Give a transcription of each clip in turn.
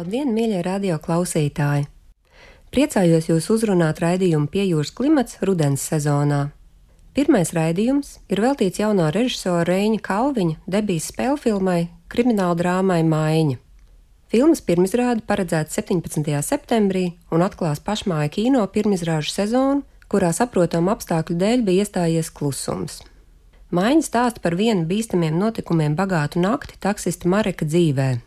Labdien, mīļie radio klausītāji! Priecājos jūs uzrunāt raidījumu Piejūras klimats rudens sezonā. Pirmais raidījums ir veltīts jaunā režisora Reņa Kalviņa debijas spēļu filmai Krimināla drāmai Maiņa. Filmas pirmizrāde paredzēta 17. septembrī un atklās pašmāja kino pirmizrāžu sezonu, kurā saprotamu apstākļu dēļ bija iestājies klusums. Maiņa stāsta par vienu bīstamiem notikumiem bagātu nakti taksista Mareka dzīvēm.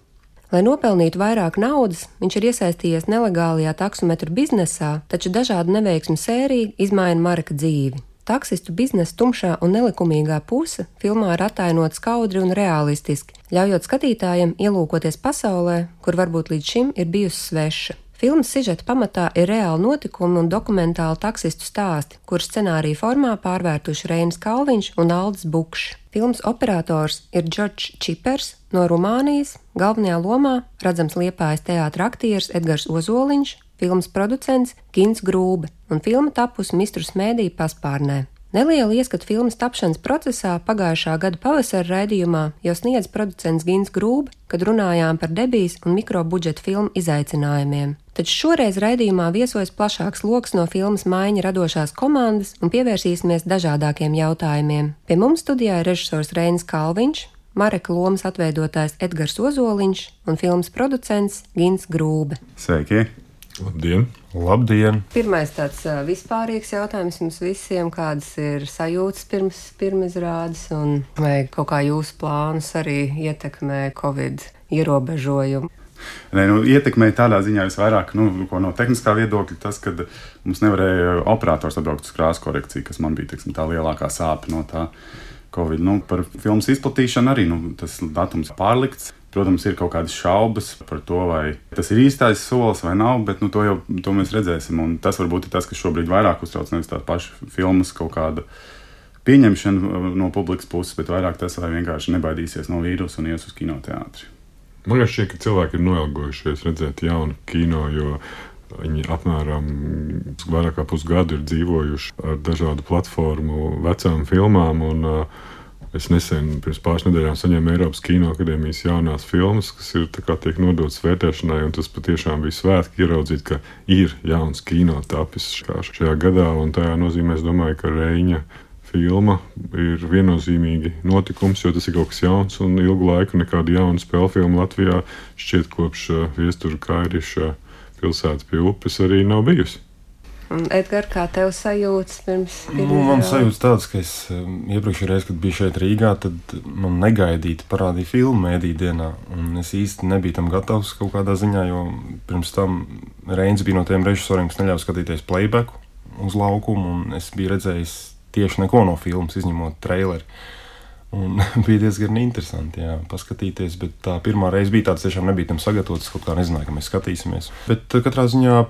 Lai nopelnītu vairāk naudas, viņš ir iesaistījies nelegālajā taksometru biznesā, taču dažādu neveiksmu sēriju izmaina Marka dzīvi. Taksistu biznesa tumšā un nelikumīgā puse filmā ir attēlota skaudri un realistiski, ļaujot skatītājiem ielūkoties pasaulē, kur varbūt līdz šim ir bijusi sveša. Filmas sižeta pamatā ir reāli notikumi un dokumentāli taksistu stāsti, kurus scenārija formā pārvērtuši Reinis Kalviņš un Aldis Bukšs. Filmas operators ir Džordžs Čipers no Rumānijas, galvenajā lomā redzams liepājas teātra aktieris Edgars Ozoliņš, filmas producents Gins Grūbe un filma tapusi Mistrus Mēdī paspārnē. Nelielu ieskatu filmas tapšanas procesā pagājušā gada pavasara raidījumā jau sniedz producents Gins Grūbe, kad runājām par debijas un mikrobudžeta filmu izaicinājumiem. Taču šoreiz raidījumā viesojas plašāks lokus no filmas maiņa radošās komandas un pievērsīsimies dažādākiem jautājumiem. Pie mums studijā ir režisors Reinis Kalviņš, Mareka lomas atveidotājs Edgars Ozoliņš un filmas producents Gins Grūbe. Sveiki! Labdien! Labdien! Pirmais tāds vispārīgs jautājums jums visiem, kādas ir sajūtas pirms pirmizrādes un vai kaut kā jūsu plānus arī ietekmē Covid ierobežojumi? Nē, nu, ietekmēja tādā ziņā visvairāk, nu, no tehniskā viedokļa, tas, ka mums nevarēja operators atbraukt uz krāsu korekciju, kas man bija teiksim, tā lielākā sāpe no tā. Covid. Nu, par filmas izplatīšanu arī nu, tas datums pārlikts. Protams, ir kaut kādas šaubas par to, vai tas ir īstais solis vai nav, bet nu, to jau to mēs redzēsim. Un tas varbūt ir tas, kas šobrīd vairāk uztrauc nevis tā paša filmas kaut kāda pieņemšana uh, no publikas puses, bet vairāk tas, vai vienkārši nebaidīsies no vīrusa un ies uz kinoteātri. Man liekas, šķiet, ka cilvēki ir noilgojušies redzēt jaunu kino, jo Viņi apmēram vairāk kā pusgadu ir dzīvojuši ar dažādu platformu, vecām filmām. Un, uh, Es nesen, pirms pāris nedēļām, saņēmu Eiropas Kino akadēmijas jaunās filmas, kas ir tiek nodotas vērtēšanai. Tas patiešām bija svētki ieraudzīt, ka ir jauns kino tapis šajā gadā. Tajā nozīmē, es domāju, ka Reņģa filma ir viennozīmīgi notikums, jo tas ir kaut kas jauns un ilgu laiku nekāda jauna spēļu filma Latvijā šķiet kopš uh, viestura Kairiša pilsētas pie upes arī nav bijusi. Edgars, kā tev sajūtas pirms tam? Nu, man sajūtas tādas, ka es um, iepriekšējā reizē, kad biju šeit Rīgā, tad man negaidīti parādīja filmu mēdī dienā. Es īsti nebiju tam gatavs kaut kādā ziņā, jo pirms tam Reins bija no tiem režisoriem, kas neļāva skatīties playbacku uz laukumu, un es biju redzējis tieši neko no filmas, izņemot traileri. Un bija diezgan interesanti jā, paskatīties, bet tā pirmā reize bija tāda, tiešām nebija tam sagatavots. Kaut kā nezināju, ka mēs skatīsimies. Bet katrā ziņā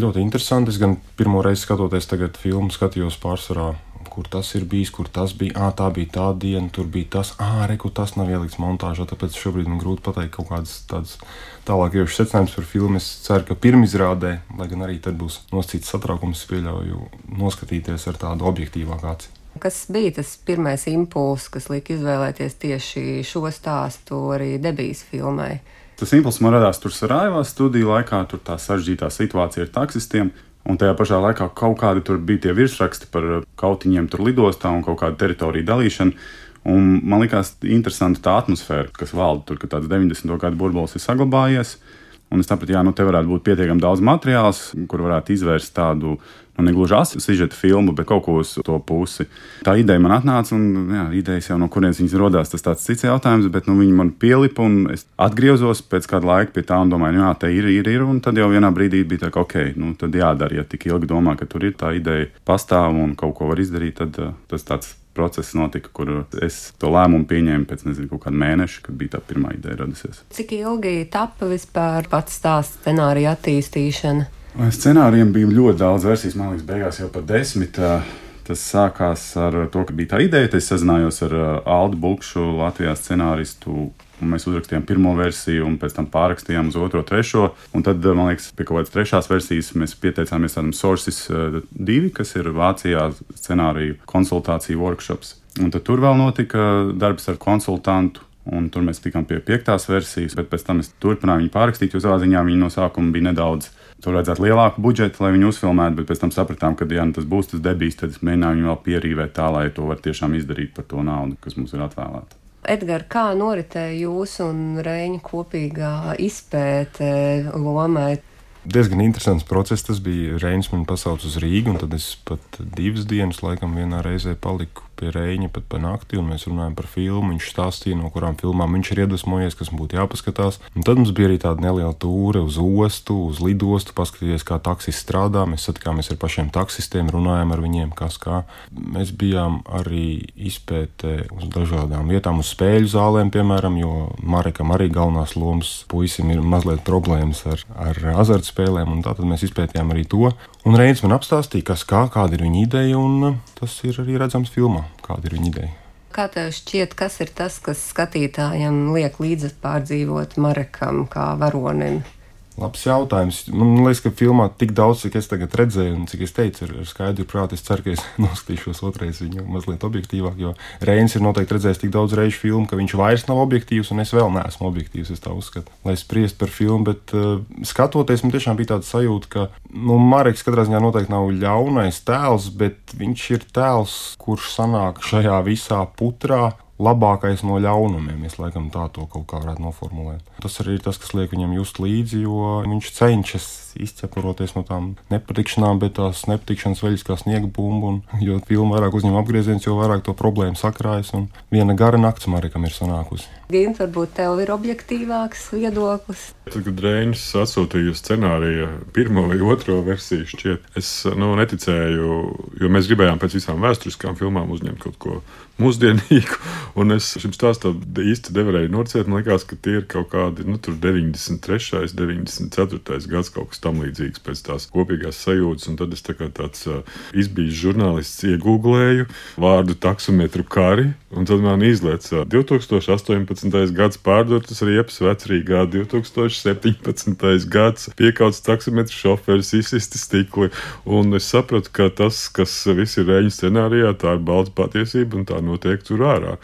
ļoti interesanti. Es gan pirmo reizi skatoties tagad filmu, skatījos pārsvarā, kur tas ir bijis, kur tas bija. Ah, tā bija tā diena, tur bija tas, ah, reku tas nav ielikts montāžā. Tāpēc šobrīd man grūti pateikt kaut kādas tādas tālākas secinājumus par filmu. Es ceru, ka pirmizrādē, lai gan arī tad būs nosacīts satraukums, pieļauju noskatīties ar tādu objektīvāku aci. Kas bija tas pirmais impulss, kas lika izvēlēties tieši šo stāstu arī debijas filmai? Tas impulss man radās tur Sarajevā studiju laikā, tur tā sarežģītā situācija ar taksistiem. Un tajā pašā laikā kaut kādi tur bija tie virsraksti par kautiņiem tur lidostā un kaut kādu teritoriju dalīšanu. Un man liekas, interesanti tā atmosfēra, kas valda tur, ka tāds 90. gadu burbulis ir saglabājies. Un es sapratu, ka nu, te varētu būt pietiekami daudz materiāls, kur varētu izvērst tādu nu, negluži asu sižeta filmu, bet kaut ko uz to pusi. Tā ideja man atnāca, un jā, idejas jau no kurienes viņas radās, tas tāds cits jautājums, bet nu, viņi man pielipa, un es atgriezos pēc kāda laika pie tā un domāju, nu, jā, te ir, ir, ir, un tad jau vienā brīdī bija tā, ka ok, nu, tad jādara, ja tik ilgi domā, ka tur ir tā ideja pastāv un kaut ko var izdarīt, tad uh, tas tāds process notika, kur es to lēmumu pieņēmu pēc nezinu, kaut kāda mēneša, kad bija tā pirmā ideja radusies. Cik ilgi tapa vispār pats stāsts scenārija attīstīšana? Scenārijiem bija ļoti daudz versijas, man liekas, beigās jau par desmit. Tas sākās ar to, ka bija tā ideja. Es sazinājos ar Aldu Bulkšu, Latvijas scenāristu, Un mēs uzrakstījām pirmo versiju, un pēc tam pārrakstījām uz otro, trešo. Un tad, man liekas, pie kaut kādas trešās versijas mēs pieteicāmies tādam Sources 2, kas ir Vācijā scenāriju konsultāciju workshops. Un tad tur vēl notika darbs ar konsultantu. Un tur mēs tikām pie piektās versijas, bet pēc tam es turpināju viņu pārrakstīt. Jo savā ziņā viņi no sākuma bija nedaudz Tur vajadzētu lielāku budžetu, lai viņu uzfilmētu, bet pēc tam sapratām, ka, ja nu tas būs tas debijs, tad es mēģināju viņu vēl pierīvēt tā, lai to var tiešām izdarīt par to naudu, kas mums ir atvēlēta. Edgars, kā noritēja jūsu un Reņa kopīgā izpēte lomai? diezgan interesants process. Tas bija Reinis man pasauc uz Rīgu, un tad es pat divas dienas laikam vienā reizē paliku pie Reņa pat pa nakti, un mēs runājam par filmu. Viņš stāstīja, no kurām filmām viņš ir iedvesmojies, kas būtu jāpaskatās. Un tad mums bija arī tāda neliela tūre uz ostu, uz lidostu, paskatīties, kā taksis strādā. Mēs satikāmies ar pašiem taksistiem, runājām ar viņiem, kas kā. Mēs bijām arī izpētē uz dažādām vietām, uz spēļu zālēm, piemēram, jo Marekam arī galvenās lomas puisim ir mazliet problēmas ar, ar azartspēlēm, un tātad mēs izpētījām arī to. Un Reinis man apstāstīja, kas kā, kāda ir viņa ideja, un tas ir arī redzams filmā kāda ir viņa ideja. Kā tev šķiet, kas ir tas, kas skatītājiem liek līdzi pārdzīvot Marekam kā varonim? Labs jautājums. Man liekas, ka filmā tik daudz, cik es tagad redzēju, un cik es teicu, ir, ir skaidri prātā. Es ceru, ka es noskatīšos otrreiz viņu mazliet objektīvāk, jo Reinis ir noteikti redzējis tik daudz reižu filmu, ka viņš vairs nav objektīvs, un es vēl neesmu objektīvs. Es tā uzskatu, lai spriest par filmu, bet uh, skatoties, man tiešām bija tāda sajūta, ka nu, Marks katrā ziņā noteikti nav ļaunais tēls, bet viņš ir tēls, kurš sanāk šajā visā putrā labākais no ļaunumiem. Es laikam tā to kaut kā varētu noformulēt. Tas arī ir tas, kas liek viņam just līdzi, jo viņš cenšas izķepuroties no tām nepatikšanām, bet tās nepatikšanas veļas kā sniega bumbu. Un, jo filma vairāk uzņem apgriezienus, jo vairāk to problēmu sakrājas. Un viena gara nakts Marikam ir sanākusi. Gint, varbūt tev ir objektīvāks viedoklis. Tad, kad Reinis atsūtīja scenāriju pirmo vai otro versiju, šķiet, es nu, neticēju, jo mēs gribējām pēc visām vēsturiskām filmām uzņemt kaut ko mūsdienīgu. Un es šim stāstam īsti nevarēju nocēt. Man liekas, ka tie ir kaut kādi nu, 93, 94 gads kaut kas tam līdzīgs pēc tās kopīgās sajūtas. Un tad es tā kā tāds uh, izbijis žurnālists iegūlēju vārdu taksometru kari, un tad man izlaica uh, 2018. gads pārdotas riepas vecrīgā, 2017. gads piekauts taksometru šoferis, izsisti stikli. Un es sapratu, ka tas, kas viss ir rēņu scenārijā, tā ir balta patiesība un tā notiek tur ārā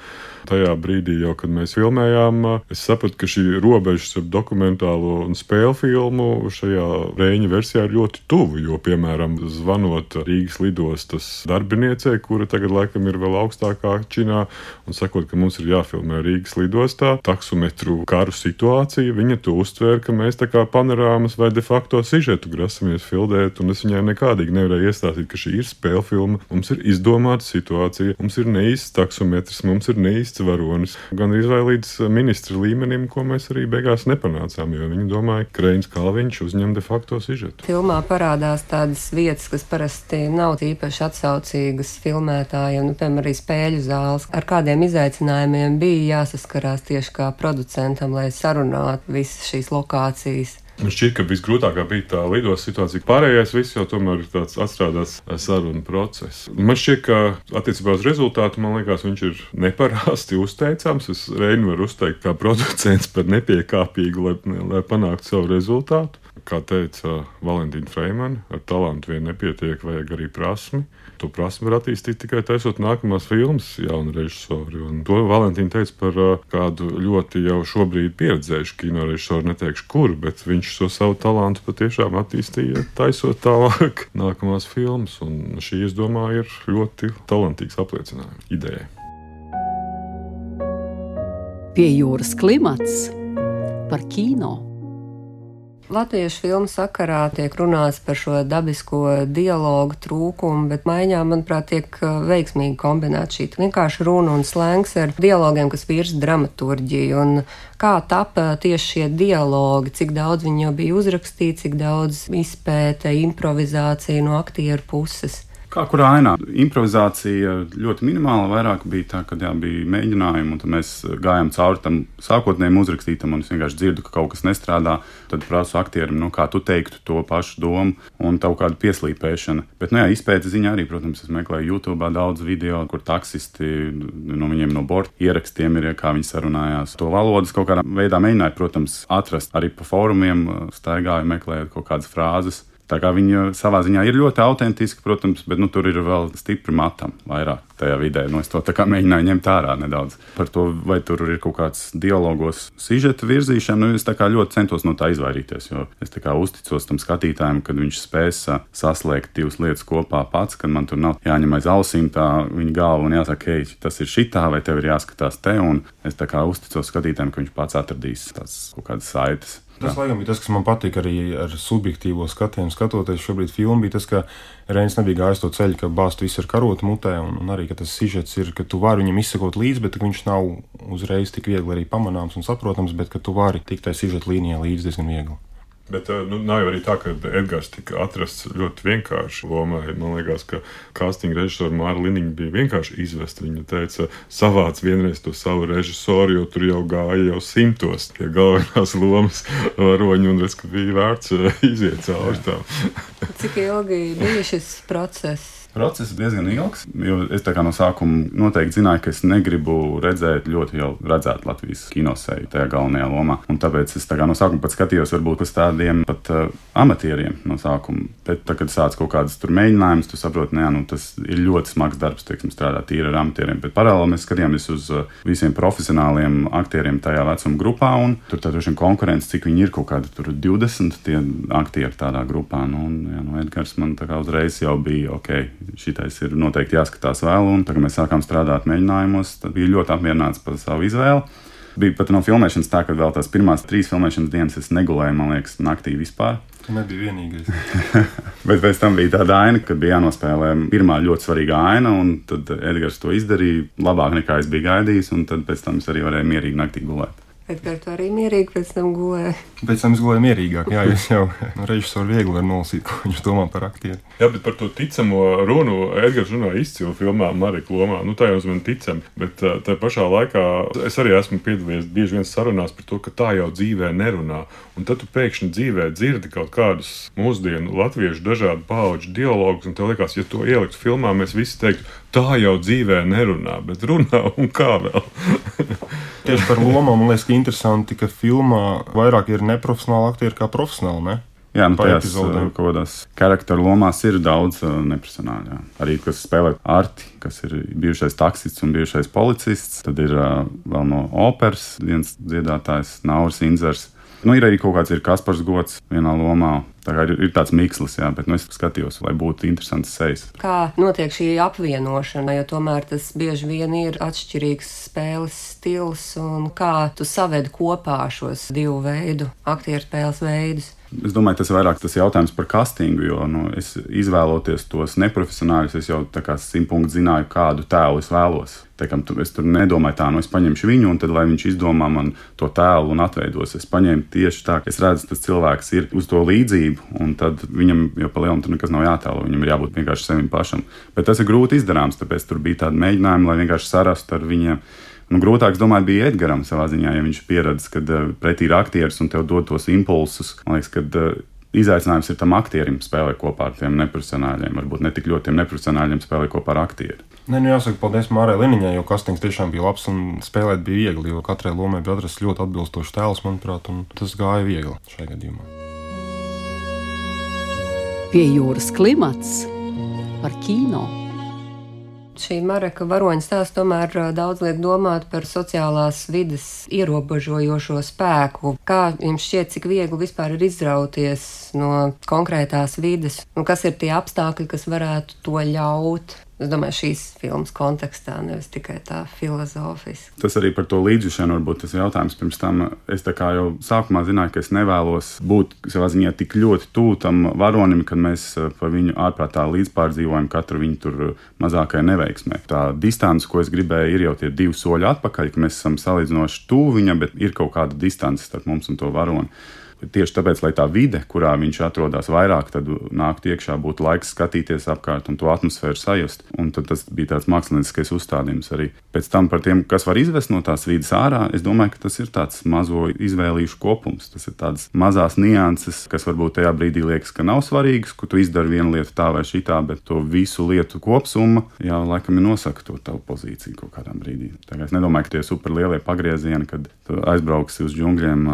tajā brīdī, jau, kad mēs filmējām, es sapratu, ka šī robeža starp dokumentālo un spēļu filmu šajā rēņa versijā ir ļoti tuvu. Jo, piemēram, zvanot Rīgas lidostas darbiniecei, kura tagad laikam ir vēl augstākā činā, un sakot, ka mums ir jāfilmē Rīgas lidostā taksometru karu situācija, viņa to uztvēra, ka mēs tā kā panorāmas vai de facto sižetu grasamies filmēt, un es viņai nekādīgi nevarēju iestāstīt, ka šī ir spēļu filma. Mums ir izdomāta situācija, mums ir neīsts taksometrs, mums ir neīsts varonis. Gan arī līdz ministra līmenim, ko mēs arī beigās nepanācām, jo viņi domāja, ka Kreins Kalviņš uzņem de facto sižetu. Filmā parādās tādas vietas, kas parasti nav īpaši atsaucīgas filmētājiem, nu, piemēram, arī spēļu zāles. Ar kādiem izaicinājumiem bija jāsaskarās tieši kā producentam, lai sarunātu visas šīs lokācijas. Man šķiet, ka visgrūtākā bija tā lidos situācija. Pārējais viss jau tomēr ir tāds atstrādāts sarunu process. Man šķiet, ka attiecībā uz rezultātu, man liekas, viņš ir neparasti uzteicams. Es Reinu varu uzteikt kā producents par nepiekāpīgu, lai, lai panāktu savu rezultātu. Kā teica Valentīna Freimana, ar talantu vien nepietiek, vajag arī prasmi. To prasmi var attīstīt tikai taisot nākamās filmas jaunu režisoru. Un to Valentīna teica par uh, kādu ļoti jau šobrīd pieredzējušu kino režisoru, neteikšu kur, bet viņš šo savu talantu patiešām attīstīja, taisot tālāk nākamās filmas. Un šī, es domāju, ir ļoti talantīgs apliecinājums idejai. Pie jūras klimats par kino. Latviešu filmu sakarā tiek runāts par šo dabisko dialogu trūkumu, bet maiņā, manuprāt, tiek uh, veiksmīgi kombinēta šī vienkārši runa un slēngs ar dialogiem, kas virza dramaturģiju. Un kā tapa tieši šie dialogi, cik daudz viņi jau bija uzrakstīti, cik daudz izpēta, improvizācija no aktieru puses. Kā kurā ainā? Improvizācija ļoti minimāla, vairāk bija tā, ka jā, bija mēģinājumi, un mēs gājām cauri tam sākotnējiem uzrakstītam, un es vienkārši dzirdu, ka kaut kas nestrādā. Tad prasu aktierim, nu, kā tu teiktu to pašu domu, un tā kāda pieslīpēšana. Bet, nu, jā, izpētes ziņā arī, protams, es meklēju YouTube daudz video, kur taksisti no viņiem no borta ierakstiem ir, kā viņi sarunājās. To valodas kaut kādā veidā mēģināju, protams, atrast arī pa fórumiem, staigāju, meklēju kaut kādas frāzes. Tā kā viņa savā ziņā ir ļoti autentiska, protams, bet nu, tur ir vēl stipri matam vairāk tajā vidē. Nu, es to mēģināju ņemt ārā nedaudz. Par to, vai tur ir kaut kāds dialogos, sižeta virzīšana, nu, es ļoti centos no tā izvairīties. Jo es uzticos tam skatītājam, kad viņš spēs saslēgt divas lietas kopā pats, kad man tur nav jāņem aiz ausīm tā viņa galva un jāsaka, hei, tas ir šitā, vai tev ir jāskatās te. Un es uzticos skatītājam, ka viņš pats atradīs tās kaut kādas saites. Tas, laikam, bija tas, kas man patīk arī ar subjektīvo skatienu. Skatoties šobrīd filmu, bija tas, ka Reins nebija gājis to ceļu, ka bāzt viss ir karota mutē, un, un arī tas sižets ir, ka tu vari viņam izsekot līdzi, bet viņš nav uzreiz tik viegli arī pamanāms un saprotams, bet ka tu vari tikt tai sižeta līnijai līdzi diezgan viegli. Bet eh, nu, nav jau arī tā, ka Edgars tika atrasts ļoti vienkārši lomai. Man liekas, ka castinga režisora Māra Liniņa bija vienkārši izvesta. Viņa teica, savāc vienreiz to savu režisoru, jo tur jau gāja jau simtos tie galvenās lomas varoņi, un redz, ka bija vērts eh, iziet cauri tām. Cik ilgi bija šis process? Process diezgan ilgs, jo es no sākuma noteikti zināju, ka es negribu redzēt ļoti jau redzētu Latvijas kinosēju tajā galvenajā lomā. Un tāpēc es tā no sākuma pat skatījos varbūt uz tādiem pat uh, amatieriem no sākuma. Bet, tā, kad sāc kaut kādas tur mēģinājumus, tu saproti, ka nu, tas ir ļoti smags darbs, teiksim, strādāt tīri ar amatieriem. Bet paralēli mēs skatījāmies uz uh, visiem profesionāliem aktieriem tajā vecuma grupā. Tur tā droši vien konkurence, cik viņi ir kaut kādi 20 tie aktieri tādā grupā. Nu, un, jā, nu, Edgars man tā kā uzreiz jau bija ok šitais ir noteikti jāskatās vēl. Un tagad mēs sākām strādāt mēģinājumos, tad bija ļoti apmierināts par savu izvēli. Bija pat no filmēšanas tā, ka vēl tās pirmās trīs filmēšanas dienas es negulēju, man liekas, naktī vispār. Tas nebija vienīgais. Bet pēc tam bija tāda aina, kad bija jānospēlē pirmā ļoti svarīga aina, un tad Edgars to izdarīja labāk nekā es biju gaidījis, un tad pēc tam es arī varēju mierīgi naktī gulēt. Edgars arī mierīgi pēc tam gulēja. Pēc tam es gulēju mierīgāk. Jā, jūs jau režisori viegli var nolasīt, ko viņš domā par aktieru. Jā, bet par to ticamo runu Edgars runā izcilu filmā Marika Lomā. Nu, tā jau man ticam, bet uh, tā pašā laikā es arī esmu piedalījies bieži vien sarunās par to, ka tā jau dzīvē nerunā. Un tad tu pēkšņi dzīvē dzirdi kaut kādus mūsdienu latviešu dažādu pauģu dialogus, un tev liekas, ja to ieliktu filmā, mēs visi teiktu, tā jau dzīvē nerunā, bet runā un kā vēl. Tieši par lomām man liekas, ka interesanti, ka filmā vairāk ir neprofesionāli aktieri kā profesionāli. Ne? Jā, nu, tajās uh, kaut kādās charakteru lomās ir daudz uh, neprofesionāļu. Arī kas spēlē arti, kas ir bijušais taksists un bijušais policists. Tad ir uh, vēl no operas viens dziedātājs, Nauris Inzers. Nu, ir arī kaut kāds ir Kaspars Gods vienā lomā. Tā kā ir, ir tāds mikslis, jā, bet nu, es skatījos, lai būtu interesants sejas. Kā notiek šī apvienošana, jo tomēr tas bieži vien ir atšķirīgs spēles stils un kā tu saved kopā šos divu veidu aktieru spēles veidus. Es domāju, tas ir vairāk tas jautājums par castingu, jo nu, es izvēloties tos neprofesionāļus, es jau tā kā simtpunktu zināju, kādu tēlu es vēlos. Teikam, tu, es tur nedomāju tā, nu es paņemšu viņu, un tad, lai viņš izdomā man to tēlu un atveidos, es paņēmu tieši tā, ka es redzu, tas cilvēks ir uz to līdzību, un tad viņam jau pa lielam tur nekas nav jātēlo, viņam ir jābūt vienkārši sevim pašam. Bet tas ir grūti izdarāms, tāpēc tur bija tādi mēģinājumi, lai vienkārši sarastu ar viņiem Nu, grūtāk, es domāju, bija Edgars savā ziņā, ja viņš pieredz, kad uh, pretī ir aktieris un tev dod tos impulsus. Man liekas, ka uh, izaicinājums ir tam aktierim spēlēt kopā ar tiem neprofesionāļiem. Varbūt ne tik ļoti tiem neprofesionāļiem spēlēt kopā ar aktieru. Nē, nu jāsaka, paldies Mārai Liniņai, jo kastings tiešām bija labs un spēlēt bija viegli. Jo katrai lomai bija atrasts ļoti atbilstošs tēls, manuprāt, un tas gāja viegli šajā gadījumā. Pie jūras klimats par kino šī Mareka varoņa stāsts tomēr daudz liek domāt par sociālās vidas ierobežojošo spēku. Kā jums šķiet, cik viegli vispār ir izrauties no konkrētās vidas, un kas ir tie apstākļi, kas varētu to ļaut? Es domāju, šīs filmas kontekstā, nevis tikai tā filozofiski. Tas arī par to līdzjūšanu varbūt tas jautājums. Pirms tam es jau sākumā zināju, ka es nevēlos būt savā ziņā tik ļoti tuvu tam varonim, kad mēs eh, par viņu ārprātā līdzpārdzīvojam katru viņu tur mazākajai neveiksmē. Tā distance, ko es gribēju, ir jau tie divi soļi atpakaļ, ka mēs esam salīdzinoši tuvu viņam, bet ir kaut kāda distance starp mums un to varoni. Tieši tāpēc, lai tā vide, kurā viņš atrodas vairāk, tad nākt iekšā, būtu laiks skatīties apkārt un to atmosfēru sajust. Un tas bija tāds mākslinieckais uzstādījums arī. Pēc tam par tiem, kas var izvest no tās vidas ārā, es domāju, ka tas ir tāds mazo izvēlīšu kopums. Tas ir tādas mazās nianses, kas varbūt tajā brīdī liekas, ka nav svarīgas, ka tu izdari vienu lietu tā vai šitā, bet to visu lietu kopsumma jau laikam ir nosaka to tavu pozīciju kaut kādā brīdī. Tagad es nedomāju, ka tie superlielie pagriezieni, kad aizbrauksi uz džungļiem,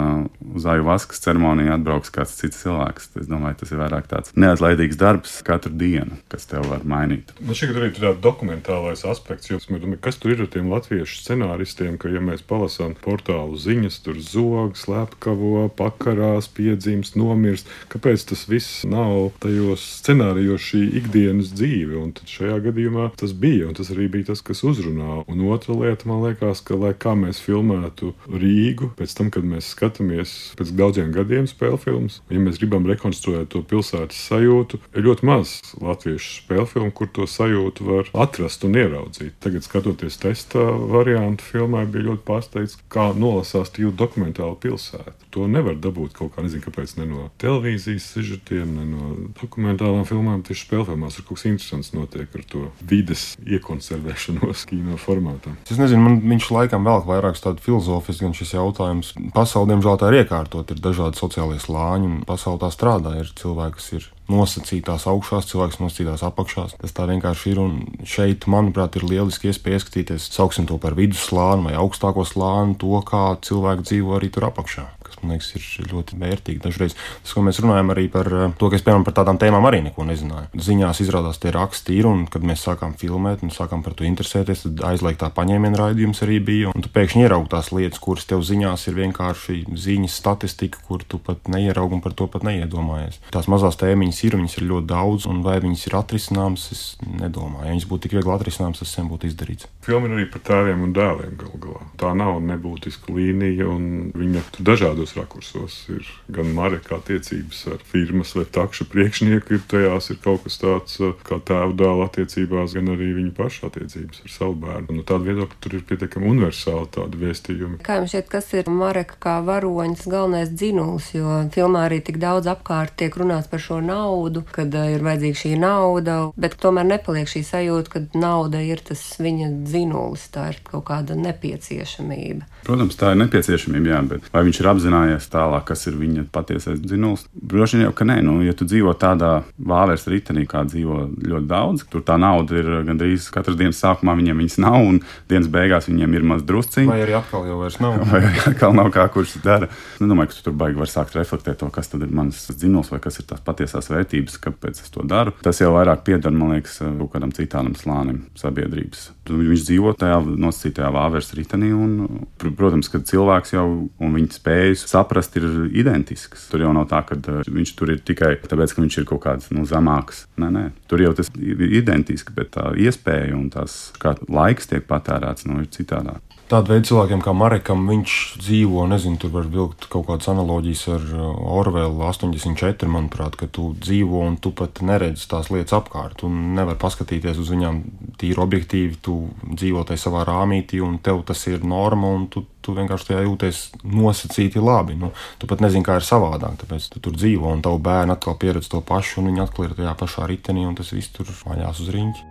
uz aju vaskas ceremoniju atbrauks kāds cits cilvēks. Es domāju, tas ir vairāk tāds neatlaidīgs darbs katru dienu, kas tev var mainīt. Man šķiet, arī tāds dokumentālais aspekts, jo domāju, kas tur ir ar tiem latviešu scenāristiem, ka, ja mēs palasām portālu ziņas, tur zog, slepkavo, pakarās, piedzīves, nomirst. Kāpēc tas viss nav tajos scenārijos šī ikdienas dzīve? Un tad šajā gadījumā tas bija, un tas arī bija tas, kas uzrunā. Un otra lieta, man liekas, ka, lai kā mēs filmētu Rīgu, pēc tam, kad mēs skatāmies pēc daudziem gadiem spēļu filmas. Ja mēs gribam rekonstruēt to pilsētas sajūtu, ir ļoti maz latviešu spēļu filmu, kur to sajūtu var atrast un ieraudzīt. Tagad, skatoties testa variantu filmai, bija ļoti pārsteigts, kā nolasās tīri dokumentāla pilsēta. To nevar dabūt kaut kā, nezinu, kāpēc, ne no televīzijas sižetiem, ne no dokumentālām filmām. Tieši spēļu filmās ir kaut kas interesants notiek ar to vides iekonservēšanos kino formātā. Es nezinu, man viņš laikam vēl vairāk tādu filozofisku gan šis jautājums. Pasaulē, diemžēl, tā ir iekārtot, ir dažādi sociālie slāņi, pasaulē tā strādā. Ir cilvēki, kas ir nosacītās augšās, cilvēks nosacītās apakšās. Tas tā vienkārši ir. Un šeit, manuprāt, ir lieliski iespēja ieskatīties, sauksim to par vidusslāni vai augstāko slāni, to, kā cilvēki dzīvo arī tur apakšā man liekas, ir ļoti vērtīgi. Dažreiz tas, ko mēs runājam arī par eh, to, ka es piemēram par tādām tēmām arī neko nezināju. Ziņās izrādās tie raksti ir, un kad mēs sākām filmēt un sākām par to interesēties, tad aizliegtā paņēmiena raidījums arī bija. Un tu pēkšņi ieraugi tās lietas, kuras tev ziņās ir vienkārši ziņas statistika, kur tu pat neieraugi un par to pat neiedomājies. Tās mazās tēmiņas ir, viņas ir ļoti daudz, un vai viņas ir atrisināmas, es nedomāju. Ja viņas būtu tik viegli atrisināmas, tas sen būtu izdarīts. Filma ir arī par tēviem un dēliem galu galā. Tā nav nebūtiska līnija, un viņa dažādos rakursos. Ir gan Mareka attiecības ar firmas vai takšu priekšnieku, ir tajās ir kaut kas tāds eh, kā tēva dēla attiecībās, gan arī viņa paša attiecības ar savu bērnu. No nu, tāda viedokļa tur ir pietiekami universāli tādi vēstījumi. Kā jums šķiet, kas ir Mareka kā varoņas galvenais dzinulis, jo filmā arī tik daudz apkārt tiek runāts par šo naudu, kad uh, ir vajadzīga šī nauda, bet tomēr nepaliek šī sajūta, ka nauda ir tas viņa dzinulis, tā ir kaut kāda nepieciešamība. Protams, tā ir nepieciešamība, jā, bet vai viņš ir apzinājies tālāk, kas ir viņa patiesais dzinulis? Droši vien jau, ka nē, nu, ja tu dzīvo tādā vāveres ritenī, kā dzīvo ļoti daudz, tur tā nauda ir gandrīz katras dienas sākumā viņiem viņas nav, un dienas beigās viņiem ir maz drusciņi. Vai arī atkal jau vairs nav? Vai arī atkal nav kā kurš dara. Es nedomāju, ka tu tur baigi var sākt reflektēt to, kas tad ir mans dzinulis vai kas ir tās patiesās vērtības, kāpēc es to daru. Tas jau vairāk pieder, man liekas, kaut kādam citālam slānim sabiedrības. Viņš dzīvo tajā nosacītajā vāveres ritenī, un, protams, ka cilvēks jau un viņa spējas saprast ir identisks. Tur jau nav tā, ka uh, viņš tur ir tikai tāpēc, ka viņš ir kaut kāds nu, zemāks. Nē, nē, tur jau tas ir identiski, bet tā iespēja un tās kā laiks tiek patērēts, nu, ir citādāk. Tāda veida cilvēkiem kā Marekam, viņš dzīvo, nezinu, tur var vilkt kaut kādas analogijas ar uh, Orvelu 84, manuprāt, ka tu dzīvo un tu pat neredzi tās lietas apkārt. Tu nevari paskatīties uz viņām tīri objektīvi, tu dzīvo tajā savā rāmītī un tev tas ir norma un tu, tu vienkārši tajā jūties nosacīti labi. Nu, tu pat nezini, kā ir savādāk, tāpēc tu tur dzīvo un tavu bērnu atkal pieredz to pašu un viņi atkal ir tajā pašā ritenī un tas viss tur vaļās uz riņķi.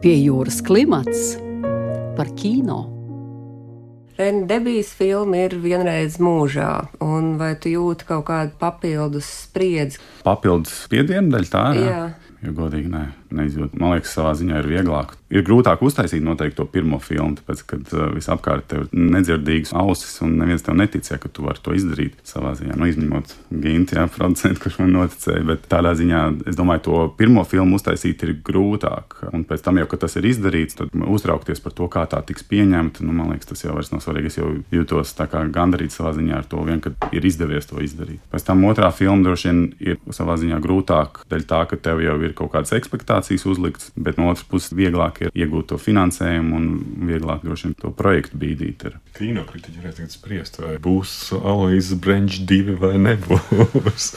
Pie jūras klimats par kino. Debijas filma ir vienreiz mūžā, un vai tu jūti kaut kādu papildus spriedzi? Papildus spiedienu daļu tā ir. Jā. Ja godīgi, nē neizjūt. Man liekas, savā ziņā ir vieglāk. Ir grūtāk uztaisīt noteikti to pirmo filmu, tāpēc, ka uh, visapkārt tev ir nedzirdīgas ausis, un neviens tev neticēja, ka tu vari to izdarīt savā ziņā. Nu, izņemot Gintu, jā, producentu, kurš man noticēja, bet tādā ziņā es domāju, to pirmo filmu uztaisīt ir grūtāk. Un pēc tam, jau, kad tas ir izdarīts, tad uztraukties par to, kā tā tiks pieņemta, nu, man liekas, tas jau vairs nav svarīgi. Es jau jūtos gandarīts savā ziņā ar to, vien, ka ir izdevies to izdarīt. Pēc tam otrā filma droši vien ir savā ziņā grūtāk, dēļ tā, ka tev jau ir kaut kādas ekspektācijas ekspektācijas uzliktas, bet no otras puses vieglāk ir iegūt to finansējumu un vieglāk droši vien to projektu bīdīt. Ir. Kinokritiķi varētu tagad spriest, vai būs Aloisa Brenčs divi vai nebūs.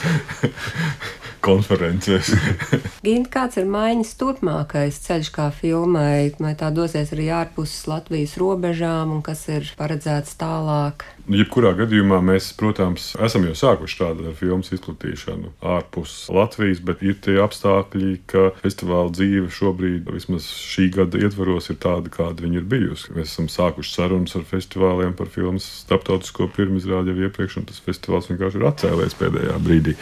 konferencēs. Gint, kāds ir maiņas turpmākais ceļš kā filmai? Vai tā dosies arī ārpus Latvijas robežām un kas ir paredzēts tālāk? Nu, jebkurā gadījumā mēs, protams, esam jau sākuši tādu filmu izplatīšanu ārpus Latvijas, bet ir tie apstākļi, ka festivāla dzīve šobrīd, vismaz šī gada ietvaros, ir tāda, kāda viņa ir bijusi. Mēs esam sākuši sarunas ar festivāliem par filmas starptautisko pirmizrādi jau iepriekš, un tas festivāls vienkārši ir atcēlies pēdējā brīdī.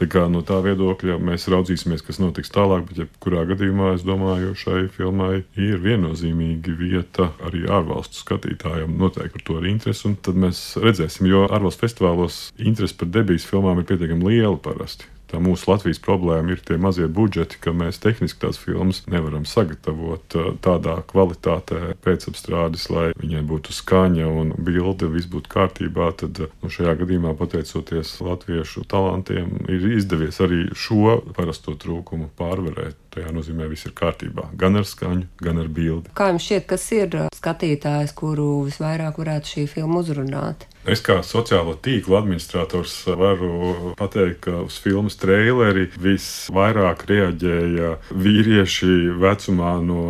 Tā kā no tā viedokļa mēs raudzīsimies, kas notiks tālāk, bet jebkurā gadījumā es domāju, šai filmai ir viennozīmīga vieta arī ārvalstu skatītājiem. Noteikti par to ir interesi, un tad mēs redzēsim, jo ārvalstu festivālos interesi par debijas filmām ir pietiekami liela parasti. Tā mūsu Latvijas problēma ir tie mazie budžeti, ka mēs tehniski tās filmas nevaram sagatavot uh, tādā kvalitātē pēcapstrādes, lai viņai būtu skaņa un bilde, viss būtu kārtībā. Tad uh, nu, šajā gadījumā, pateicoties latviešu talantiem, ir izdevies arī šo parasto trūkumu pārvarēt. Tajā nozīmē, viss ir kārtībā. Gan ar skaņu, gan ar bildi. Kā jums šķiet, kas ir skatītājs, kuru visvairāk varētu šī filma uzrunāt? Es kā sociālo tīklu administrators varu pateikt, ka uz filmas traileri visvairāk reaģēja vīrieši vecumā no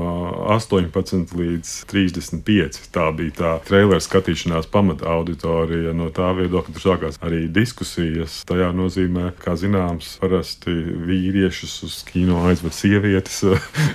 18 līdz 35. Tā bija tā trailera skatīšanās pamata auditorija. No tā viedokļa tur sākās arī diskusijas. Tajā nozīmē, kā zināms, parasti vīriešus uz kino aizved sievietes,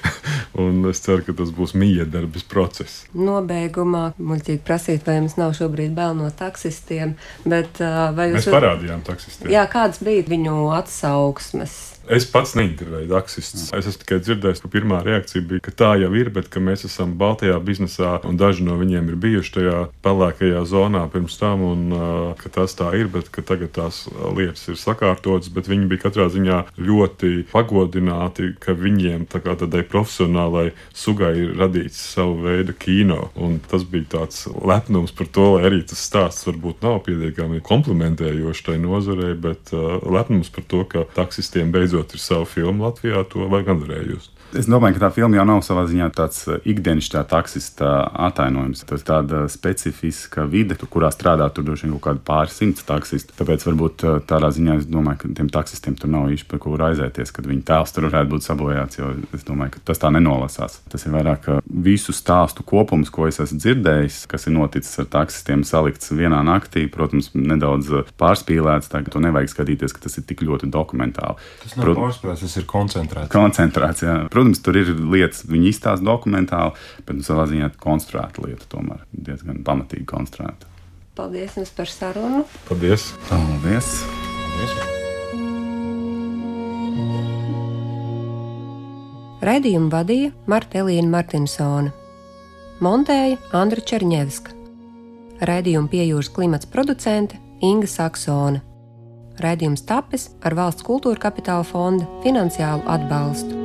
un es ceru, ka tas būs miedarbis process. Nobeigumā muļķīgi prasīt, vai jums nav šobrīd bail no taksistiem, bet vai jūs... Mēs parādījām taksistiem. Jā, kāds bija viņu atsauksmes? Es pats neintervēju taksistus. Es esmu tikai dzirdējis, ka pirmā reakcija bija, ka tā jau ir, bet ka mēs esam Baltijā biznesā un daži no viņiem ir bijuši tajā pelēkajā zonā pirms tam, un uh, ka tas tā ir, bet ka tagad tās lietas ir sakārtotas. Bet viņi bija katrā ziņā ļoti pagodināti, ka viņiem tā kā tādai profesionālai sugai ir radīts savu veidu kino. Un tas bija tāds lepnums par to, lai arī tas stāsts varbūt nav pietiekami komplimentējošs tai nozarei, bet uh, lepnums par to, ka taksistiem beidzot beidzot ir savu filmu Latvijā, to vajag atvarējus. Es domāju, ka tā filma jau nav savā ziņā tāds uh, ikdienas taksista atainojums. Tas ir tāda specifiska vide, kurā strādā tur droši vien kaut kādi pāris simts taksisti. Tāpēc varbūt uh, tādā ziņā es domāju, ka tiem taksistiem tur nav īsti par ko raizēties, kad viņu tēls tur varētu būt sabojāts. Jo es domāju, ka tas tā nenolasās. Tas ir vairāk uh, visu stāstu kopums, ko es esmu dzirdējis, kas ir noticis ar taksistiem, salikts vienā naktī. Protams, nedaudz pārspīlēts. Tagad to nevajag skatīties, ka tas ir tik ļoti dokumentāli. Tas nav pārspīlēts, tas ir koncentrēts. Koncentrēts, jā. Protams, tur ir lietas, viņi izstāsta dokumentāli, bet nu, savā ziņā konstruēta lieta tomēr diezgan pamatīgi konstruēta. Paldies jums par sarunu. Paldies! Paldies! Paldies. Raidījumu vadīja Marta Elīna Martinsone. Montēja Andra Černievska. Raidījumu piejūras klimats producente Inga Saksone. Raidījums tapis ar valsts kultūra kapitāla fonda finansiālu atbalstu.